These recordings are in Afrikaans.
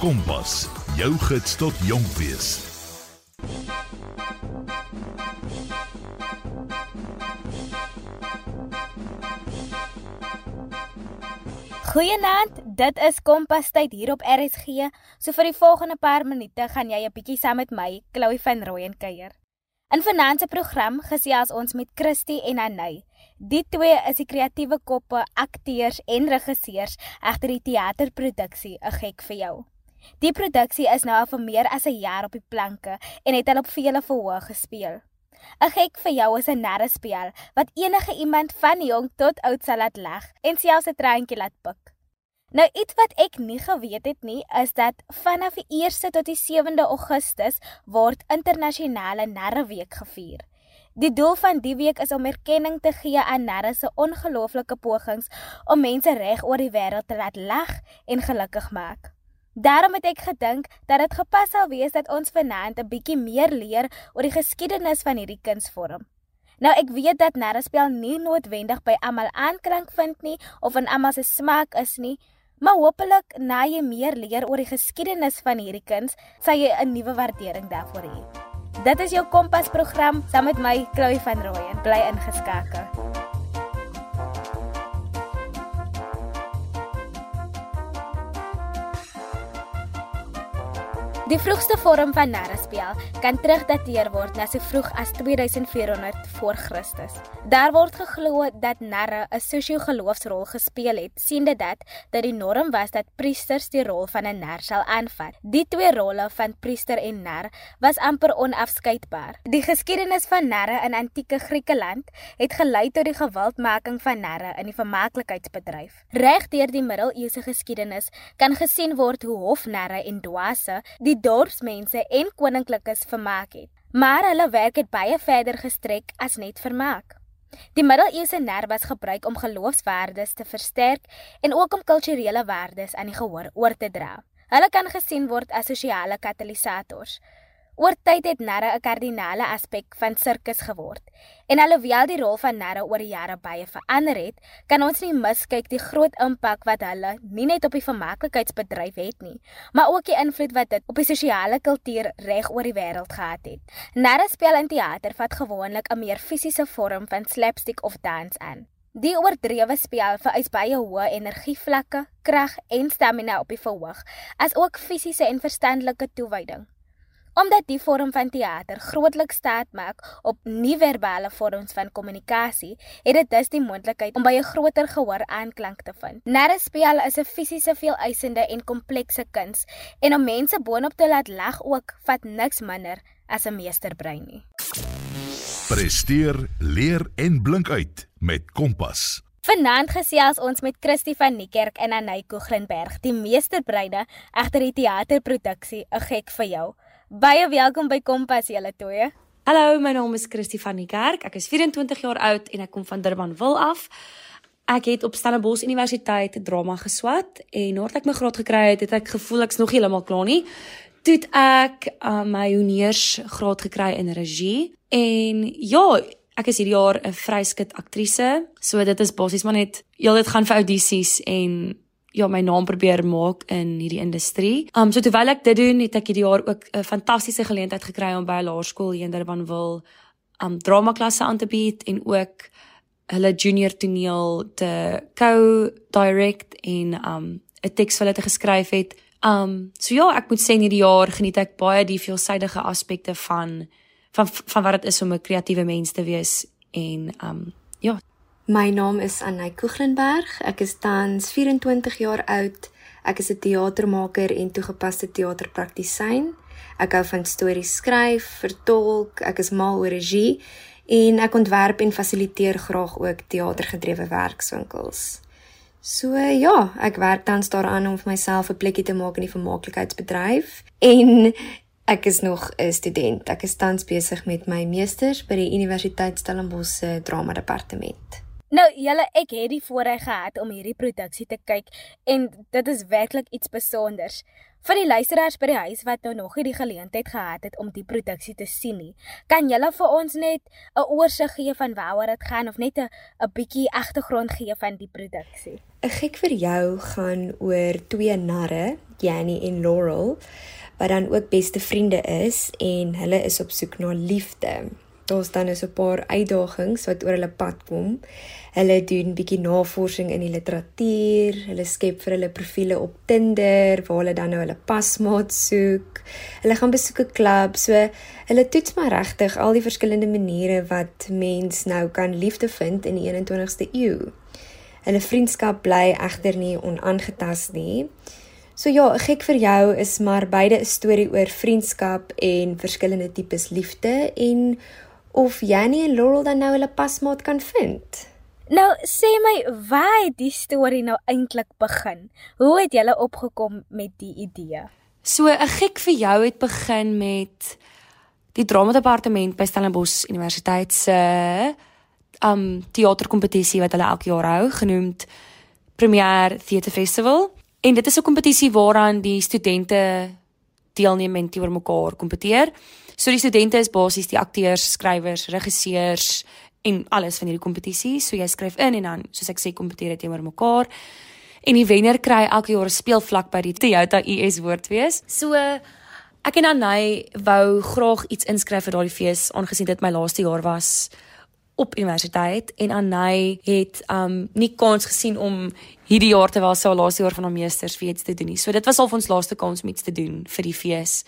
Kompas, jou gids tot jonk wees. Goeienaand, dit is Kompas tyd hier op RSG. So vir die volgende paar minute gaan jy 'n bietjie saam met my, Chloe van Rooyen kuier. In vanaand se program gesels ons met Christy en Anay. Die twee is die kreatiewe koppe, akteurs en regisseurs agter die teaterproduksie 'n gek vir jou. Die produksie is nou al vir meer as 'n jaar op die planke en het al op vele verhoog gespeel. 'n Gek vir jou is 'n narre speel wat enige iemand van jong tot oud sal laat lag en selfs 'n traantjie laat pik. Nou iets wat ek nie geweet het nie is dat vanaf die 1ste tot die 7de Augustus word internasionale narreweek gevier. Die doel van die week is om erkenning te gee aan narre se ongelooflike pogings om mense reg oor die wêreld te laat lag en gelukkig maak. Daarom het ek gedink dat dit gepas sou wees dat ons vanaand 'n bietjie meer leer oor die geskiedenis van hierdie kunsvorm. Nou ek weet dat narrespel nie noodwendig by almal aanklank vind nie of in almal se smaak is nie, maar hopelik na jy meer leer oor die geskiedenis van hierdie kuns, sal jy 'n nuwe waardering daarvoor hê. Dit is jou Kompas program saam met my Chloe van Rooyen. Bly ingeskakel. Die vroegste vorm van narrespel kan terugdateer word na so vroeg as 2400 voor Christus. Daar word geglo dat narre 'n sosio-geloofsrol gespeel het, siende dat dat die norm was dat priesters die rol van 'n nar sal aanvat. Die twee rolle van priester en nar was amper onafskeidbaar. Die geskiedenis van narre in antieke Griekeland het gelei tot die geweldmaking van narre in die vermaaklikheidsbedryf. Reg deur die middeleeuse geskiedenis kan gesien word hoe hofnarre en dwaase die dorpsmense en koninklikes vermaak het. Maar hulle werk het baie verder gestrek as net vermaak. Die middeleeuse ner was gebruik om geloofswaardes te versterk en ook om kulturele waardes aan die gehoor oor te dra. Hulle kan gesien word as sosiale katalisators. Oor tyd het narre 'n kardinale aspek van sirkus geword. En alhoewel die rol van narre oor die jare baie verander het, kan ons nie miskyk die groot impak wat hulle nie net op die vermaaklikheidsbedryf het nie, maar ook die invloed wat dit op die sosiale kultuur reg oor die wêreld gehad het. Narre speel in teater vat gewoonlik 'n meer fisiese vorm van slapstick of dans aan. Die oordrewe speel vereis baie hoë energievlakke, krag en stamina op die verhoog, as ook fisiese en verstandelike toewyding. Omdat die vorm van teater grootliks staat maak op nie-verbale vorms van kommunikasie, het dit dus die moontlikheid om by 'n groter gehoor aanklank te vind. Narrespel is 'n fisiese veeleisende en komplekse kuns en om mense boonop te laat lag ook vat niks minder as 'n meesterbrein nie. Presteer, leer en blink uit met Kompas. Vanaand gesels ons met Christie van Niekerk en Anay Koeglenberg, die meesterbreine agter die teaterproduksie 'n gek vir jou. Baie welkom by Kompas julle twee. Hallo, my naam is Christie van die Kerk. Ek is 24 jaar oud en ek kom van Durbanville af. Ek het op Stellenbosch Universiteit drama geswat en nadat ek my graad gekry het, het ek gevoel ek's nog heeltemal klaar nie. Toe ek uh, my honeurs graad gekry in regie en ja, ek is hierdie jaar 'n vryskut aktrise. So dit is basies maar net heeltyd gaan vir audisies en ja my naam probeer maak in hierdie industrie. Um so terwyl ek dit doen, het ek hierdie jaar ook 'n fantastiese geleentheid gekry om by 'n laerskool hier in Durban wil um drama klasse aan te bied en ook hulle junior toneel te co-direct en um 'n teks vir hulle te geskryf het. Um so ja, ek moet sê in hierdie jaar geniet ek baie die veelsidige aspekte van van van wat dit is om 'n kreatiewe mens te wees en um ja, My naam is Anay Koeglenberg. Ek is tans 24 jaar oud. Ek is 'n teatermaker en toegepaste teaterpraktisyn. Ek hou van stories skryf, vertolk, ek is mal oor regie en ek ontwerp en fasiliteer graag ook teatergedrewe werkswinkels. So ja, ek werk tans daaraan om vir myself 'n plekkie te maak in die vermaaklikheidsbedryf en ek is nog 'n student. Ek is tans besig met my meesters by die Universiteit Stellenbosch se drama departement. Nou julle, ek het die voorreg gehad om hierdie produksie te kyk en dit is werklik iets spesiaals. Vir die luisteraars by die huis wat nou nog nie die geleentheid gehad het om die produksie te sien nie, kan julle vir ons net 'n oorsig gee van waaroor dit gaan of net 'n 'n bietjie agtergrond gee van die produksie? 'n Gek vir jou gaan oor twee narre, Jannie en Laurel, wat dan ook beste vriende is en hulle is op soek na liefde daar's dan is 'n paar uitdagings wat oor hulle pad kom. Hulle doen bietjie navorsing in die literatuur, hulle skep vir hulle profile op Tinder waar hulle dan nou hulle pasmaat soek. Hulle gaan besoek 'n klub, so hulle toets maar regtig al die verskillende maniere wat mens nou kan liefde vind in die 21ste eeu. Hulle vriendskap bly egter nie onaangetast nie. So ja, gek vir jou is maar beide 'n storie oor vriendskap en verskillende tipes liefde en of Jannie en Laurel dan nou hulle pasmaat kan vind. Nou sê my, waar het die storie nou eintlik begin? Hoe het julle opgekom met die idee? So 'n gek vir jou het begin met die drama departement by Stellenbosch Universiteit se um teaterkompetisie wat hulle elke jaar hou, genoemd Premier Theatre Festival. En dit is 'n kompetisie waaraan die studente deelneem en teenoor mekaar kompeteer. So die studente is basies die akteurs, skrywers, regisseurs en alles van hierdie kompetisie. So jy skryf in en dan soos ek sê kompeteer dit teenoor mekaar. En die wenner kry elke jaar 'n speelvlak by die Toyota US Woordfees. So ek en Anay wou graag iets inskryf vir daardie fees aangesien dit my laaste jaar was op universiteit en Anay het um nie kans gesien om hierdie jaar terwyl sy haar laaste jaar van haar meesters vir iets te doen nie. So dit was al ons laaste kans om iets te doen vir die fees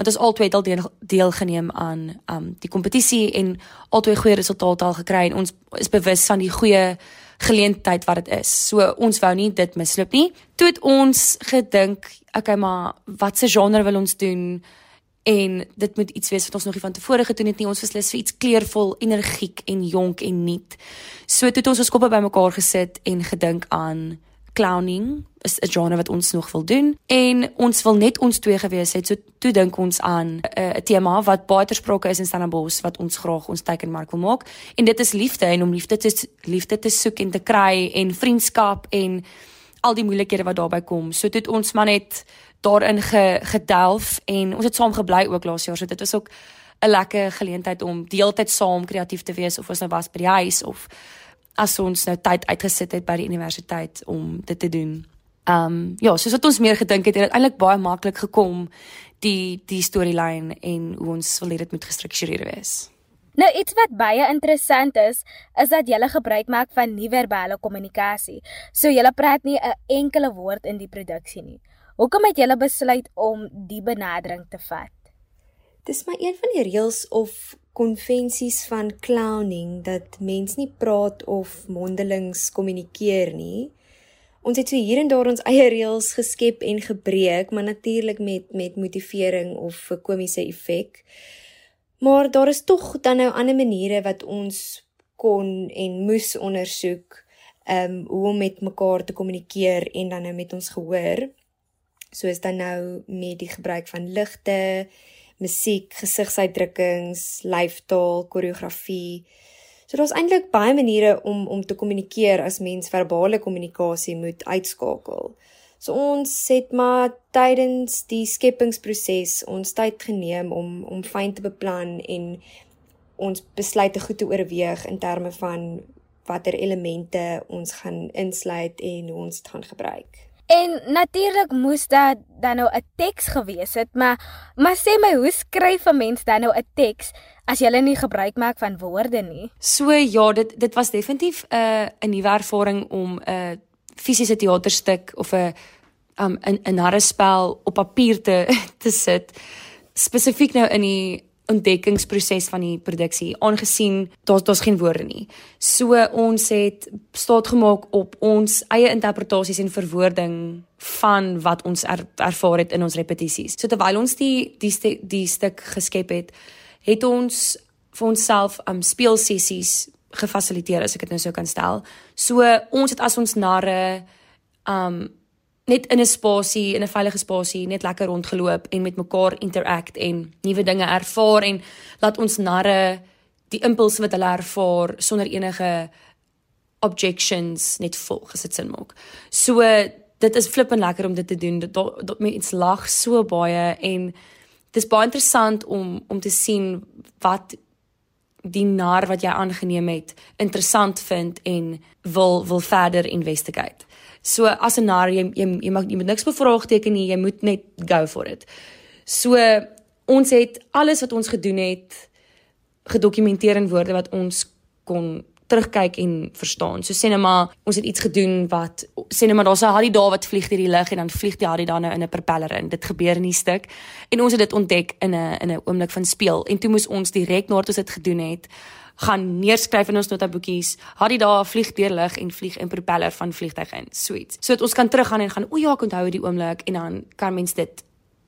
want ons albei het al deel, deelgeneem aan um die kompetisie en albei goeie resultate al gekry en ons is bewus van die goeie geleentheid wat dit is. So ons wou nie dit misloop nie. Toe het ons gedink, okay, maar watse genre wil ons doen? En dit moet iets wees wat ons nog nie van tevore gedoen het nie. Ons beslis vir iets kleurvol, energiek en jonk en nuut. So toe het ons ons koppe bymekaar gesit en gedink aan clowning is 'n genre wat ons nog wil doen en ons wil net ons twee gewees het. So toe dink ons aan 'n uh, tema wat baie tersprake is in Stellenbosch wat ons graag ons teikenmark wil maak en dit is liefde en om liefde te liefde te soek en te kry en vriendskap en al die moeilikhede wat daarbey kom. So toe het ons maar net daarin ge, gedelf en ons het saam gebly ook laas jaar. So dit was ook 'n lekker geleentheid om deeltyd saam kreatief te wees of ons nou was by die huis of as ons nou tyd uitgesit het by die universiteit om dit te doen. Ehm um, ja, soos wat ons meer gedink het, het dit eintlik baie maklik gekom die die storielyn en hoe ons wil dit moet gestruktureer wees. Nou iets wat baie interessant is, is dat jy gebruik maak van nie-verbale kommunikasie. So jy praat nie 'n enkele woord in die produksie nie. Hoekom het jy besluit om die benadering te vat? Dis maar een van die reëls of konvensies van clowning dat mens nie praat of mondelings kommunikeer nie. Ons het so hier en daar ons eie reëls geskep en gebreek, maar natuurlik met met motivering of 'n komiese effek. Maar daar is tog dan nou ander maniere wat ons kon en moes ondersoek um, hoe om met mekaar te kommunikeer en dan nou met ons gehoor. Soos dan nou met die gebruik van ligte musiek, gesigsuitdrukkings, lyfstaal, koreografie. So daar's eintlik baie maniere om om te kommunikeer as mens verbale kommunikasie moet uitskakel. So ons het maar tydens die skepingsproses ons tyd geneem om om fyn te beplan en ons besluite goed te oorweeg in terme van watter elemente ons gaan insluit en hoe ons dit gaan gebruik. En natuurlik moes dit dan nou 'n teks gewees het, maar maar sê my, hoe skryf 'n mens dan nou 'n teks as jy nie gebruik maak van woorde nie? So ja, dit dit was definitief 'n uh, 'n nuwe ervaring om 'n uh, fisiese teaterstuk of 'n um 'n 'n narrespel op papier te te sit spesifiek nou in die ontdekkingsproses van die produksie aangesien daar's daar's geen woorde nie. So ons het staat gemaak op ons eie interpretasies en verwoording van wat ons er, ervaar het in ons repetisies. So terwyl ons die die st die stuk geskep het, het ons vir onsself um speelsessies gefasiliteer as ek dit nou sou kan stel. So ons het as ons narre um net in 'n spasie, in 'n veilige spasie, net lekker rondgeloop en met mekaar interact en nuwe dinge ervaar en laat ons narre die impulse wat hulle ervaar sonder enige objections net volg as dit sin maak. So dit is flippend lekker om dit te doen. Dit dat mense lag so baie en dit is baie interessant om om te sien wat die nar wat jy aangeneem het interessant vind en wil wil verder investigate. So as 'n nar jy jy jy mag jy moet niks bevraagteken nie, jy moet net go for it. So ons het alles wat ons gedoen het gedokumenteer in woorde wat ons kon terugkyk en verstaan. So sê net maar ons het iets gedoen wat sê net maar daar's 'n Harry daar wat vlieg deur die lug en dan vlieg die Harry dan nou in 'n propeller in. Dit gebeur in die stuk. En ons het dit ontdek in 'n in 'n oomblik van speel en toe moes ons direk nadat ons dit gedoen het gaan neerskryf in ons notaboekies. Harry daar vlieg deur lug en vlieg in propeller van vliegtyg in. Sweet. So dat ons kan teruggaan en gaan o ja, ek onthou die oomblik en dan kan mens dit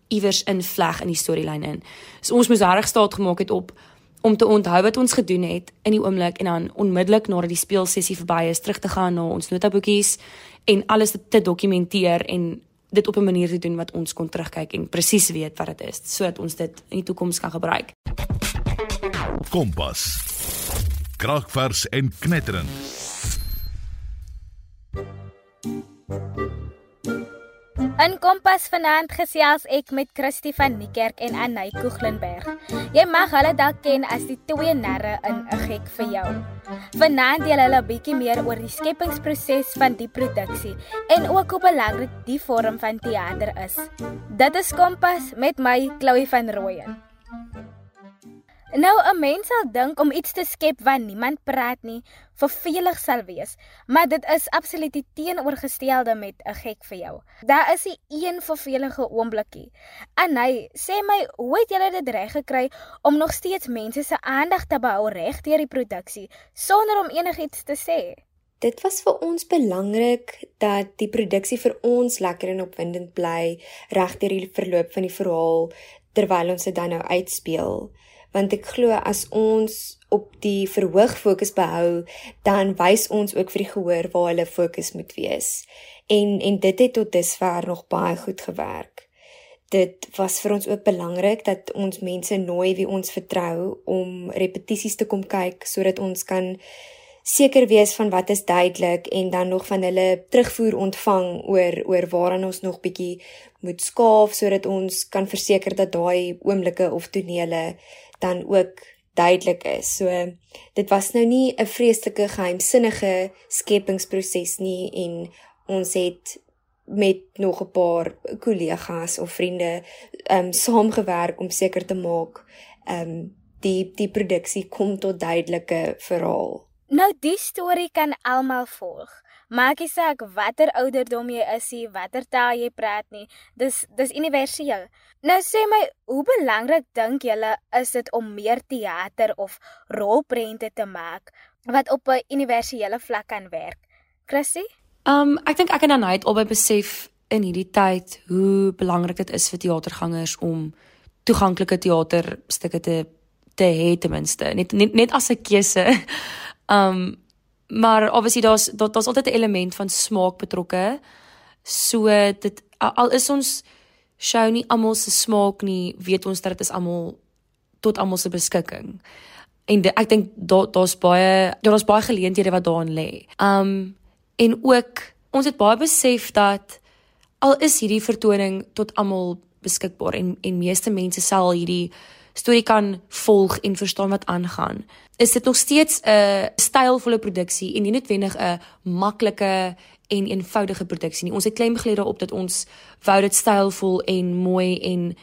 iewers invleg in die storielyn in. So ons moes reg staat gemaak het op om te onthou wat ons gedoen het in die oomblik en dan onmiddellik nadat die speelsessie verby is terug te gaan na ons notaboekies en alles te, te dokumenteer en dit op 'n manier te doen wat ons kon terugkyk en presies weet wat dit is sodat ons dit in die toekoms kan gebruik. Kompas. Kragvers en knetterend. In Kompas vanaand gesels ek met Christie van Niekerk en Anay Koeglenberg. Jy mag hulle dalk ken as die twee narre in 'n gek vir jou. Vanaand deel hulle 'n bietjie meer oor die skepingsproses van die produksie en ook hoe belangrik die vorm van teater is. Dit is Kompas met my Chloe van Rooyen. Nou 'n mens sal dink om iets te skep wat niemand praat nie, vervelig sal wees, maar dit is absoluut die teenoorgestelde met 'n gek vir jou. Daar is 'n een vervelige oombliekie. En hy sê my, hoe het julle dit reg gekry om nog steeds mense se aandag te behou reg deur die produksie sonder om enigiets te sê? Dit was vir ons belangrik dat die produksie vir ons lekker en opwindend bly reg deur die verloop van die verhaal terwyl ons dit dan nou uitspeel want ek glo as ons op die verhoog fokus behou, dan wys ons ook vir die gehoor waar hulle fokus moet wees. En en dit het tot dusver nog baie goed gewerk. Dit was vir ons ook belangrik dat ons mense nooi wie ons vertrou om repetisies te kom kyk sodat ons kan seker wees van wat is duidelik en dan nog van hulle terugvoer ontvang oor oor waaraan ons nog bietjie moet skaaf sodat ons kan verseker dat daai oomblikke of tonele dan ook duidelik is. So dit was nou nie 'n vreeslike geheimsinnige skepingsproses nie en ons het met nog 'n paar kollegas of vriende ehm um, saamgewerk om seker te maak ehm um, die die produksie kom tot duidelike verhaal. Nou die storie kan almal volg. Maak nie saak watter ouderdom jy is nie, watter taal jy praat nie. Dis dis universeel. Nou sê my, hoe belangrik dink julle is dit om meer teater of rolprente te maak wat op 'n universele vlak kan werk? Chrissy? Um ek dink ek en Anay het albei besef in hierdie tyd hoe belangrik dit is vir teatergangers om toeganklike teaterstukke te te hê ten minste. Net net net as 'n keuse. Um maar obviously daar's daar's daar altyd 'n element van smaak betrokke. So dit al is ons show nie almal se smaak nie, weet ons dat dit is almal tot almal se beskikking. En de, ek dink daar daar's baie daar's baie geleenthede wat daarin lê. Um en ook ons het baie besef dat al is hierdie vertoning tot almal beskikbaar en en meeste mense sal hierdie storie kan volg en verstaan wat aangaan. Is dit nog steeds 'n stylvolle produksie en nie noodwendig 'n maklike en eenvoudige produksie nie. Ons het klem gelê daarop dat ons wou dit stylvol en mooi en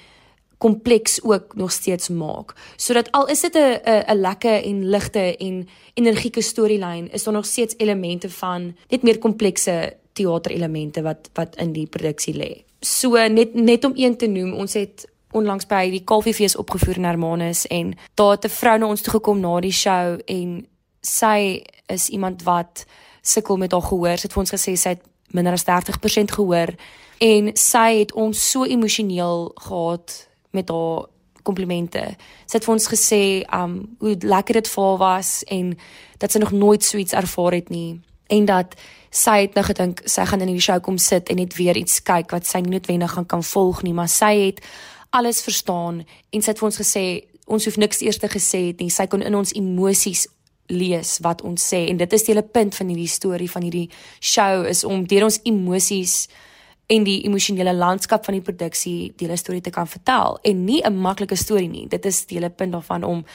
kompleks ook nog steeds maak. Sodat al is dit 'n 'n 'n lekker en ligte en energieke storielyn, is daar nog steeds elemente van net meer komplekse teaterelemente wat wat in die produksie lê. So net net om een te noem, ons het onlangs by die Kalfiefees opgevoer in Hermanus en daar het 'n vrou na ons toe gekom na die show en sy is iemand wat sukkel met haar gehoor. Sy het vir ons gesê sy het minder as 30% gehoor en sy het ons so emosioneel gehad met haar komplimente. Sy het vir ons gesê um hoe lekker dit vir haar was en dat sy nog nooit so iets ervaar het nie en dat sy het nou gedink sy gaan in die show kom sit en net weer iets kyk wat sy nie noodwendig gaan kan volg nie, maar sy het alles verstaan en sy het vir ons gesê ons hoef niks eers te gesê het nie. Sy kon in ons emosies lees wat ons sê en dit is die hele punt van hierdie storie van hierdie show is om deur ons emosies en die emosionele landskap van die produksie die hele storie te kan vertel en nie 'n maklike storie nie dit is die hele punt daarvan om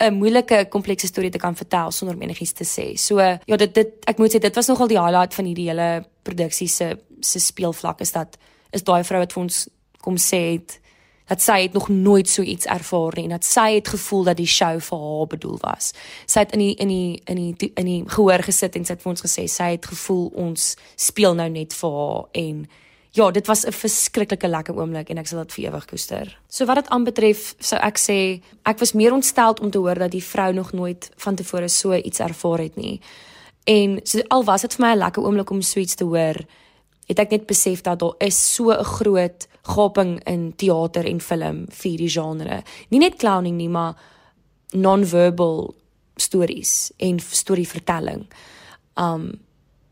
'n moeilike komplekse storie te kan vertel sonder om enigiets te sê. So ja, dit dit ek moet sê dit was nogal die highlight van hierdie hele produksie se se speelvlak is dat is daai vrou wat vir ons kom sê het dat sy het nog nooit so iets ervaar nie en dat sy het gevoel dat die show vir haar bedoel was. Sy het in die in die in die in die gehoor gesit en sy het vir ons gesê sy het gevoel ons speel nou net vir haar en ja, dit was 'n verskriklike lekker oomblik en ek sal dit vir ewig koester. So wat dit aanbetref, sou ek sê ek was meer ontstel om te hoor dat die vrou nog nooit van tevore so iets ervaar het nie. En so al was dit vir my 'n lekker oomblik om so iets te hoor, het ek net besef dat daar is so 'n groot gaping in teater en film vir die genre. Nie net clowning nie, maar non-verbal stories en storievertelling. Um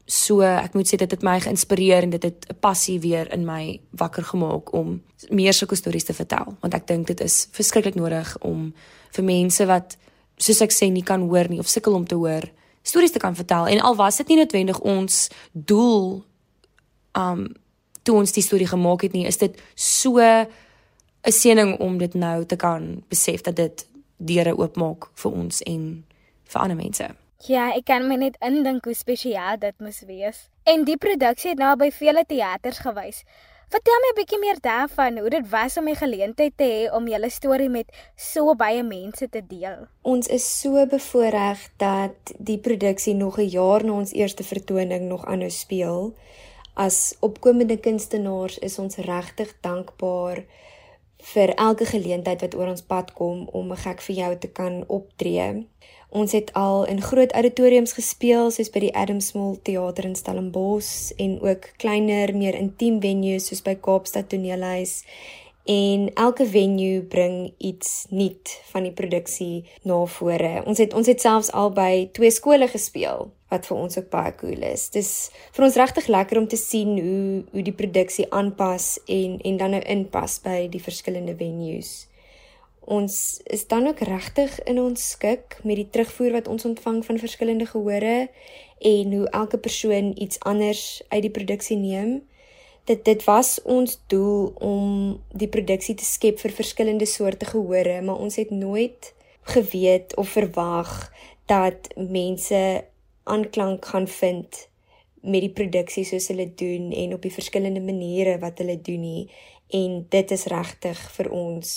so ek moet sê dit het my geïnspireer en dit het 'n passie weer in my wakker gemaak om meer sulke stories te vertel, want ek dink dit is verskriklik nodig om vir mense wat soos ek sê nie kan hoor nie of sukkel om te hoor, stories te kan vertel. En al was dit nie noodwendig ons doel um toe ons die storie gemaak het nie, is dit so 'n seëning om dit nou te kan besef dat dit deure oopmaak vir ons en vir ander mense. Ja, ek kan my net indink hoe spesiaal dit moes wees. En die produksie het nou by vele teaters gewys. Vertel my 'n bietjie meer daarvan hoe dit was om 'n geleentheid te hê om julle storie met so baie mense te deel. Ons is so bevoorreg dat die produksie nog 'n jaar na ons eerste vertoning nog aanhou speel as opkomende kunstenaars is ons regtig dankbaar vir elke geleentheid wat oor ons pad kom om 'n gek vir jou te kan optree. Ons het al in groot auditoriums gespeel soos by die Adams Mall Theater in Stellenbosch en ook kleiner, meer intiem venues soos by Kaapstad Toneelhuis en elke venue bring iets nuut van die produksie na vore. Ons het ons het selfs al by twee skole gespeel wat vir ons ook baie cool is. Dis vir ons regtig lekker om te sien hoe hoe die produksie aanpas en en dan nou inpas by die verskillende venues. Ons is dan ook regtig in ons skik met die terugvoer wat ons ontvang van verskillende gehore en hoe elke persoon iets anders uit die produksie neem dit dit was ons doel om die produksie te skep vir verskillende soorte gehore, maar ons het nooit geweet of verwag dat mense aanklank gaan vind met die produksie soos hulle doen en op die verskillende maniere wat hulle doen nie en dit is regtig vir ons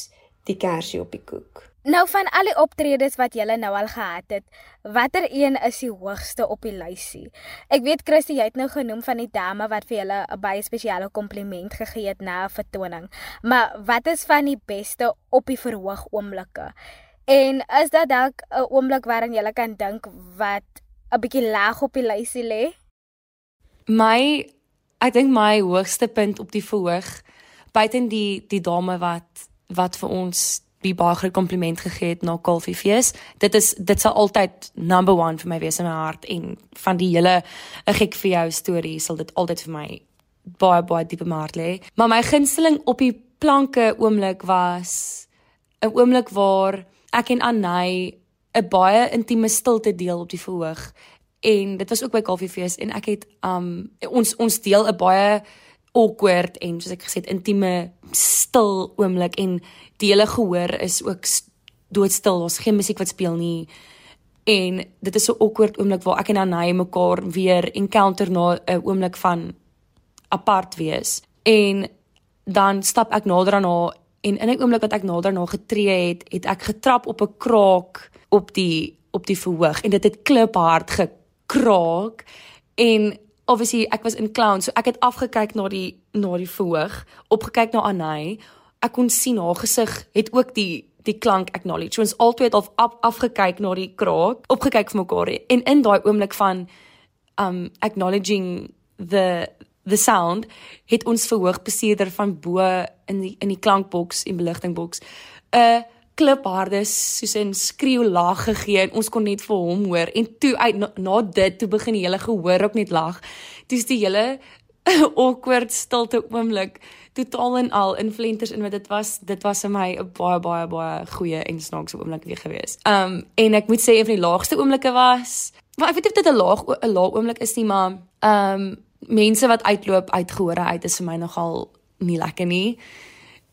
die kersie op die koek. Nou van al die optredes wat julle nou al gehad het, watter een is die hoogste op die lysie? Ek weet Christy, jy het nou genoem van die dame wat vir julle 'n baie spesiale kompliment gegee het na 'n vertoning. Maar wat is van die beste op die verhoog oomblikke? En is dit dalk 'n oomblik waarin jy kan dink wat 'n bietjie laag op die lysie lê? My ek dink my hoogste punt op die verhoog buiten die die dame wat wat vir ons die baie groot kompliment gegee het na Kalfiefees. Dit is dit sal altyd number 1 vir my wees in my hart en van die hele gek vir jou storie sal dit altyd vir my baie baie diep in my hart lê. Maar my gunsteling op die planke oomblik was 'n oomblik waar ek en Anay 'n baie intieme stilte deel op die verhoog. En dit was ook by Kalfiefees en ek het um ons ons deel 'n baie awkward en soos ek gesê het intieme stil oomblik en die hele gehoor is ook doodstil. Daar's geen musiek wat speel nie. En dit is so awkward oomblik waar ek en Anay mekaar weer encounter na 'n oomblik van apart wees. En dan stap ek nader aan haar en in 'n oomblik wat ek nader haar getree het, het ek getrap op 'n kraak op die op die verhoog en dit het kliphard gekraak. En obviously ek was in clown so ek het afgekyk na die na die verhoog opgekyk na Anay. Ek kon sien haar gesig het ook die die klank acknowledge. So ons altyd het af, af afgekyk na die kraak opgekyk vir mekaar. En in daai oomblik van um acknowledging the the sound het ons verhoog bestuurder van bo in die in die klankboks en beligtingboks 'n uh, klipharde soos 'n skreeu lag gegee en ons kon net vir hom hoor en toe uit na, na dit toe begin die hele gehoor ook net lag. Dis die hele awkward stilte oomblik totaal en al influencers in wat dit was dit was vir my 'n baie baie baie goeie en snaakse oomblik weer gewees. Um en ek moet sê een van die laagste oomblikke was, maar ek weet nie of dit 'n laag 'n laag oomblik is nie, maar um mense wat uitloop uit gehore uit is vir my nogal nie lekker nie.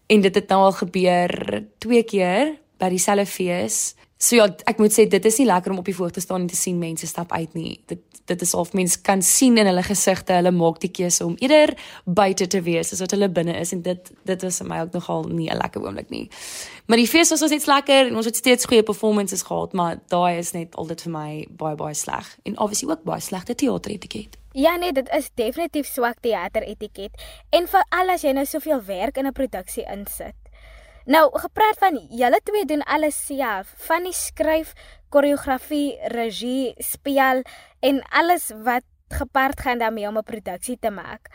En dit het nou al gebeur twee keer by dieselfde fees. So ja, ek moet sê dit is nie lekker om op die voor te staan en te sien mense stap uit nie. Dit dit is of mense kan sien in hulle gesigte, hulle maak die keuse om eerder buite te wees as wat hulle binne is en dit dit was vir my ook nogal nie 'n lekker oomblik nie. Maar die fees was ons net lekker en ons het steeds goeie performances gehad, maar daai is net altyd vir my baie baie sleg en obviously ook baie slegte teateretiket. Ja nee, dit is definitief swak teateretiket en veral as jy nou soveel werk in 'n produksie insit. Nou, gepraat van julle twee doen alles self, van die skryf, koreografie, regie, speel en alles wat gepaard gaan daarmee om 'n produksie te maak.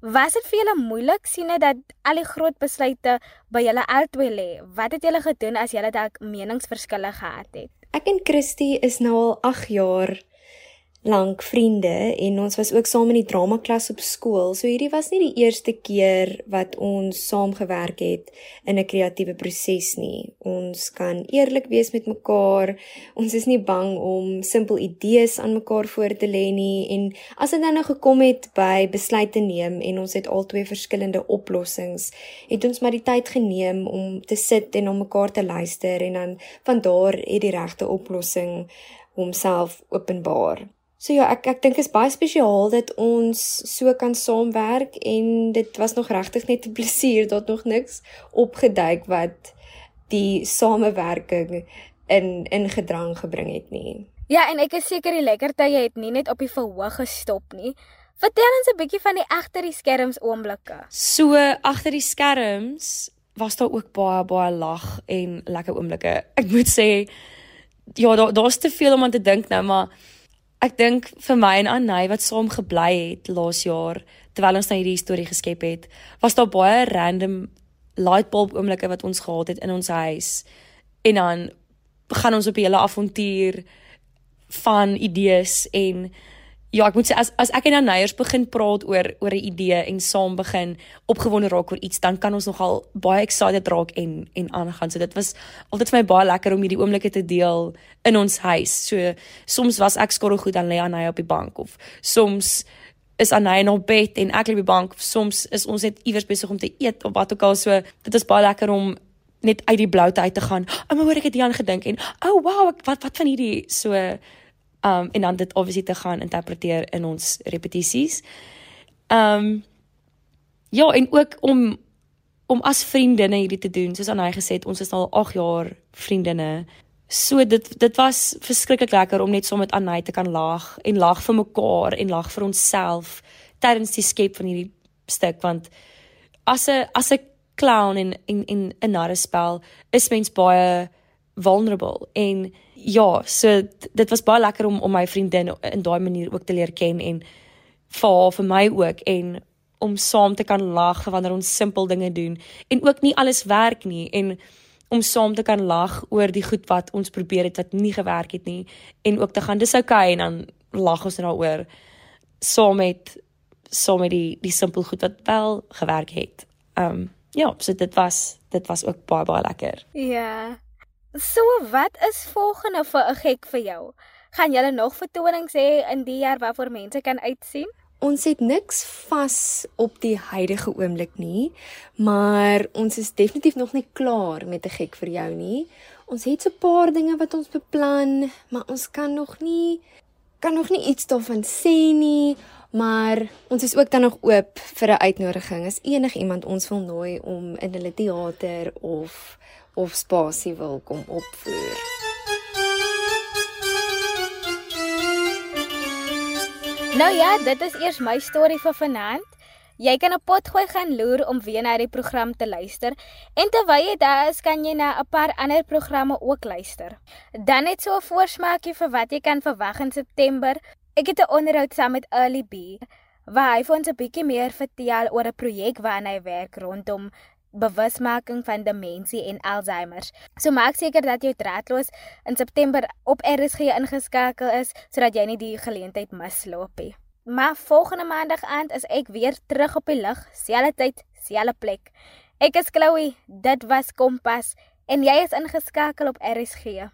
Was dit vir julle moeilik sien dit dat al die groot besluite by julle albei lê? Wat het julle gedoen as julle dalk meningsverskille gehad het? Ek en Christy is nou al 8 jaar lank vriende en ons was ook saam in die drama klas op skool. So hierdie was nie die eerste keer wat ons saam gewerk het in 'n kreatiewe proses nie. Ons kan eerlik wees met mekaar. Ons is nie bang om simpel idees aan mekaar voor te lê nie en as dit dan nou gekom het by besluite neem en ons het albei verskillende oplossings, het ons maar die tyd geneem om te sit en na mekaar te luister en dan van daar het die regte oplossing homself openbaar. So ja, ek ek dink is baie spesiaal dat ons so kan saamwerk en dit was nog regtig net 'n plesier dat nog niks opgeduik wat die samewerking in in gedrang gebring het nie. Ja, en ek is seker die lekkertye het nie net op die verhoog gestop nie. Vertel ons 'n bietjie van die agter die skerms oomblikke. So agter die skerms was daar ook baie baie lag en lekker oomblikke. Ek moet sê ja, daar daar's te veel om aan te dink nou, maar ek dink vir my en Anay wat saam gebly het laas jaar terwyl ons nou hierdie storie geskep het, was daar baie random light bulb oomblikke wat ons gehad het in ons huis. En dan gaan ons op 'n hele avontuur van idees en Ja, ek moet sê as as ek en Anayers begin praat oor oor 'n idee en saam begin opgewonde raak oor iets, dan kan ons nogal baie excited raak en en aangaan. So dit was altyd vir my baie lekker om hierdie oomblikke te deel in ons huis. So soms was ek skorrel goed dan lê Anay op die bank of soms is Anay in haar bed en ek lê op die bank. Soms is ons net iewers besig om te eet of wat ook al. So dit is baie lekker om net uit die bloute uit te gaan. O, maar hoor ek het hieraan gedink en o, oh, wow, wat wat van hierdie so um en dan dit obviously te gaan interpreteer in ons repetisies. Um ja, en ook om om as vriendinne hierdie te doen, soos Anay gesê het, ons is al 8 jaar vriendinne. So dit dit was verskriklik lekker om net saam so met Anay te kan lag en lag vir mekaar en lag vir onsself tydens die skep van hierdie stuk want as 'n as 'n clown en en en 'n narrespel is mens baie vulnerable en ja, so dit was baie lekker om om my vriendin in daai manier ook te leer ken en vir haar vir my ook en om saam te kan lag wanneer ons simpel dinge doen en ook nie alles werk nie en om saam te kan lag oor die goed wat ons probeer het wat nie gewerk het nie en ook te gaan dis okay en dan lag ons daaroor saam met saam met die die simpel goed wat wel gewerk het. Um ja, so dit was dit was ook baie baie lekker. Ja. So wat is volgende vir 'n gek vir jou? Gaan julle nog vertonings hê in die jaar waarvoor mense kan uitsien? Ons het niks vas op die huidige oomblik nie, maar ons is definitief nog nie klaar met 'n gek vir jou nie. Ons het so 'n paar dinge wat ons beplan, maar ons kan nog nie kan nog nie iets daarvan sê nie, maar ons is ook dan nog oop vir 'n uitnodiging as enigiemand ons wil nooi om in hulle teater of of spasie wil kom opvoer. Nou ja, dit is eers my storie vir vanaand. Jy kan op potgooi gaan loer om weer na die program te luister en terwyl jy daar is, kan jy na 'n paar ander programme ook luister. Dan net so 'n voorsmaakie vir wat jy kan verwag in September. Ek het 'n onderhoud saam met Early B waar hy vir ons 'n bietjie meer vertel oor 'n projek waaraan hy werk rondom bewusmaking van demensie en Alzheimer. So maak seker dat jy draadloos in September op RSG ingeskakel is sodat jy nie die geleentheid misloop nie. Maar volgende maandag aand is ek weer terug op die lug, selfde tyd, selfe plek. Ek is Chloe, dit was Kompas en jy is ingeskakel op RSG.